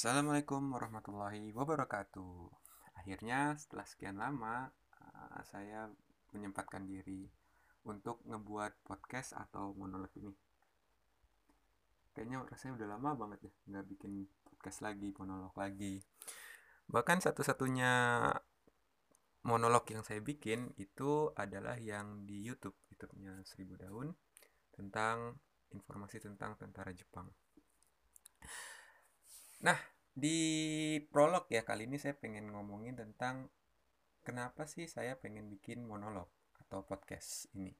Assalamualaikum warahmatullahi wabarakatuh. Akhirnya setelah sekian lama uh, saya menyempatkan diri untuk ngebuat podcast atau monolog ini. Kayaknya rasanya udah lama banget ya nggak bikin podcast lagi, monolog lagi. Bahkan satu-satunya monolog yang saya bikin itu adalah yang di YouTube, YouTube-nya Seribu Daun tentang informasi tentang tentara Jepang. Nah, di prolog ya kali ini saya pengen ngomongin tentang kenapa sih saya pengen bikin monolog atau podcast ini.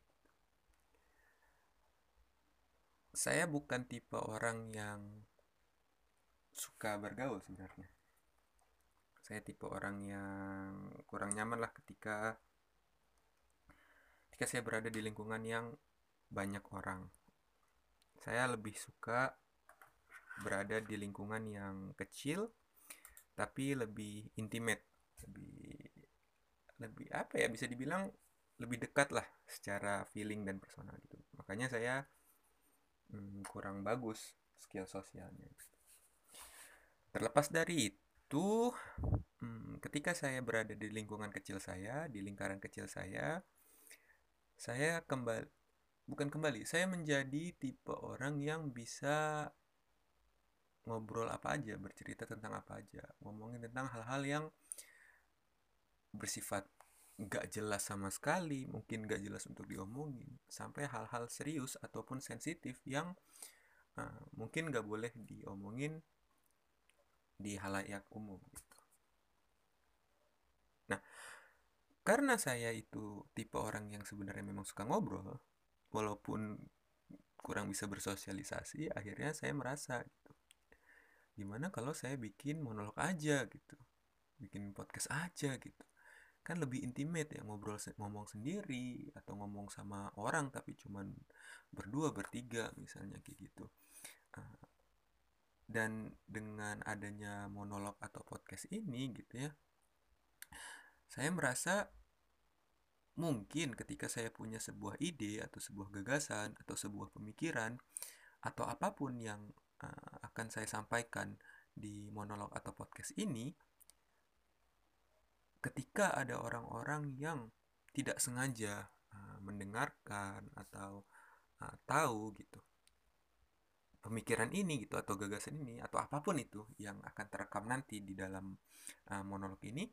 Saya bukan tipe orang yang suka bergaul sebenarnya. Saya tipe orang yang kurang nyaman lah ketika ketika saya berada di lingkungan yang banyak orang. Saya lebih suka berada di lingkungan yang kecil tapi lebih intimate lebih lebih apa ya bisa dibilang lebih dekat lah secara feeling dan personal gitu. Makanya saya hmm, kurang bagus skill sosialnya. Terlepas dari itu hmm, ketika saya berada di lingkungan kecil saya di lingkaran kecil saya saya kembali bukan kembali saya menjadi tipe orang yang bisa ngobrol apa aja, bercerita tentang apa aja, ngomongin tentang hal-hal yang bersifat nggak jelas sama sekali, mungkin nggak jelas untuk diomongin, sampai hal-hal serius ataupun sensitif yang uh, mungkin nggak boleh diomongin di halayak umum gitu. Nah, karena saya itu tipe orang yang sebenarnya memang suka ngobrol, walaupun kurang bisa bersosialisasi, akhirnya saya merasa gimana kalau saya bikin monolog aja gitu bikin podcast aja gitu. Kan lebih intimate ya ngobrol ngomong sendiri atau ngomong sama orang tapi cuman berdua bertiga misalnya kayak gitu. Ah, dan dengan adanya monolog atau podcast ini gitu ya saya merasa mungkin ketika saya punya sebuah ide atau sebuah gagasan atau sebuah pemikiran atau apa pun yang uh, akan saya sampaikan di monolog atau podcast ini ketika ada orang-orang yang tidak sengaja uh, mendengarkan atau uh, tahu gitu pemikiran ini gitu atau gagasan ini atau apa pun itu yang akan terekam nanti di dalam uh, monolog ini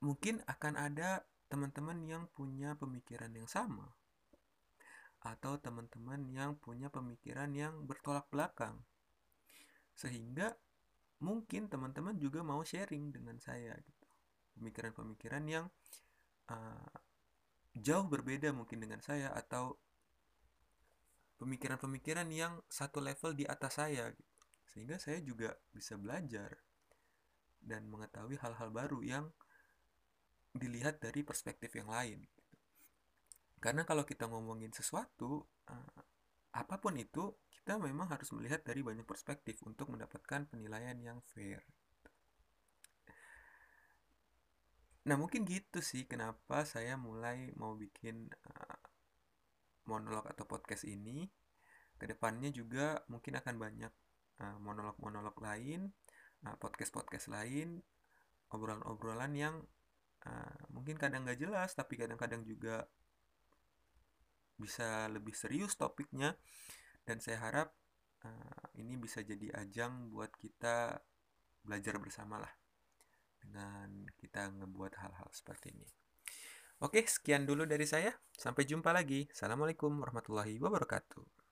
mungkin akan ada teman-teman yang punya pemikiran yang sama atau teman-teman yang punya pemikiran yang bertolak belakang. Sehingga mungkin teman-teman juga mau sharing dengan saya gitu. Pemikiran-pemikiran yang uh, jauh berbeda mungkin dengan saya atau pemikiran-pemikiran yang satu level di atas saya gitu. Sehingga saya juga bisa belajar dan mengetahui hal-hal baru yang dilihat dari perspektif yang lain. Karena kalau kita ngomongin sesuatu, uh, apa pun itu, kita memang harus melihat dari banyak perspektif untuk mendapatkan penilaian yang fair. Nah, mungkin gitu sih kenapa saya mulai mau bikin uh, monolog atau podcast ini. Ke depannya juga mungkin akan banyak uh, monolog-monolog lain, uh, podcast-podcast lain, obrolan-obrolan yang uh, mungkin kadang nggak jelas, tapi kadang-kadang juga bisa lebih serius topiknya dan saya harap uh, ini bisa jadi ajang buat kita belajar bersama lah dengan kita ngebuat hal-hal seperti ini. Oke, sekian dulu dari saya. Sampai jumpa lagi. Assalamualaikum warahmatullahi wabarakatuh.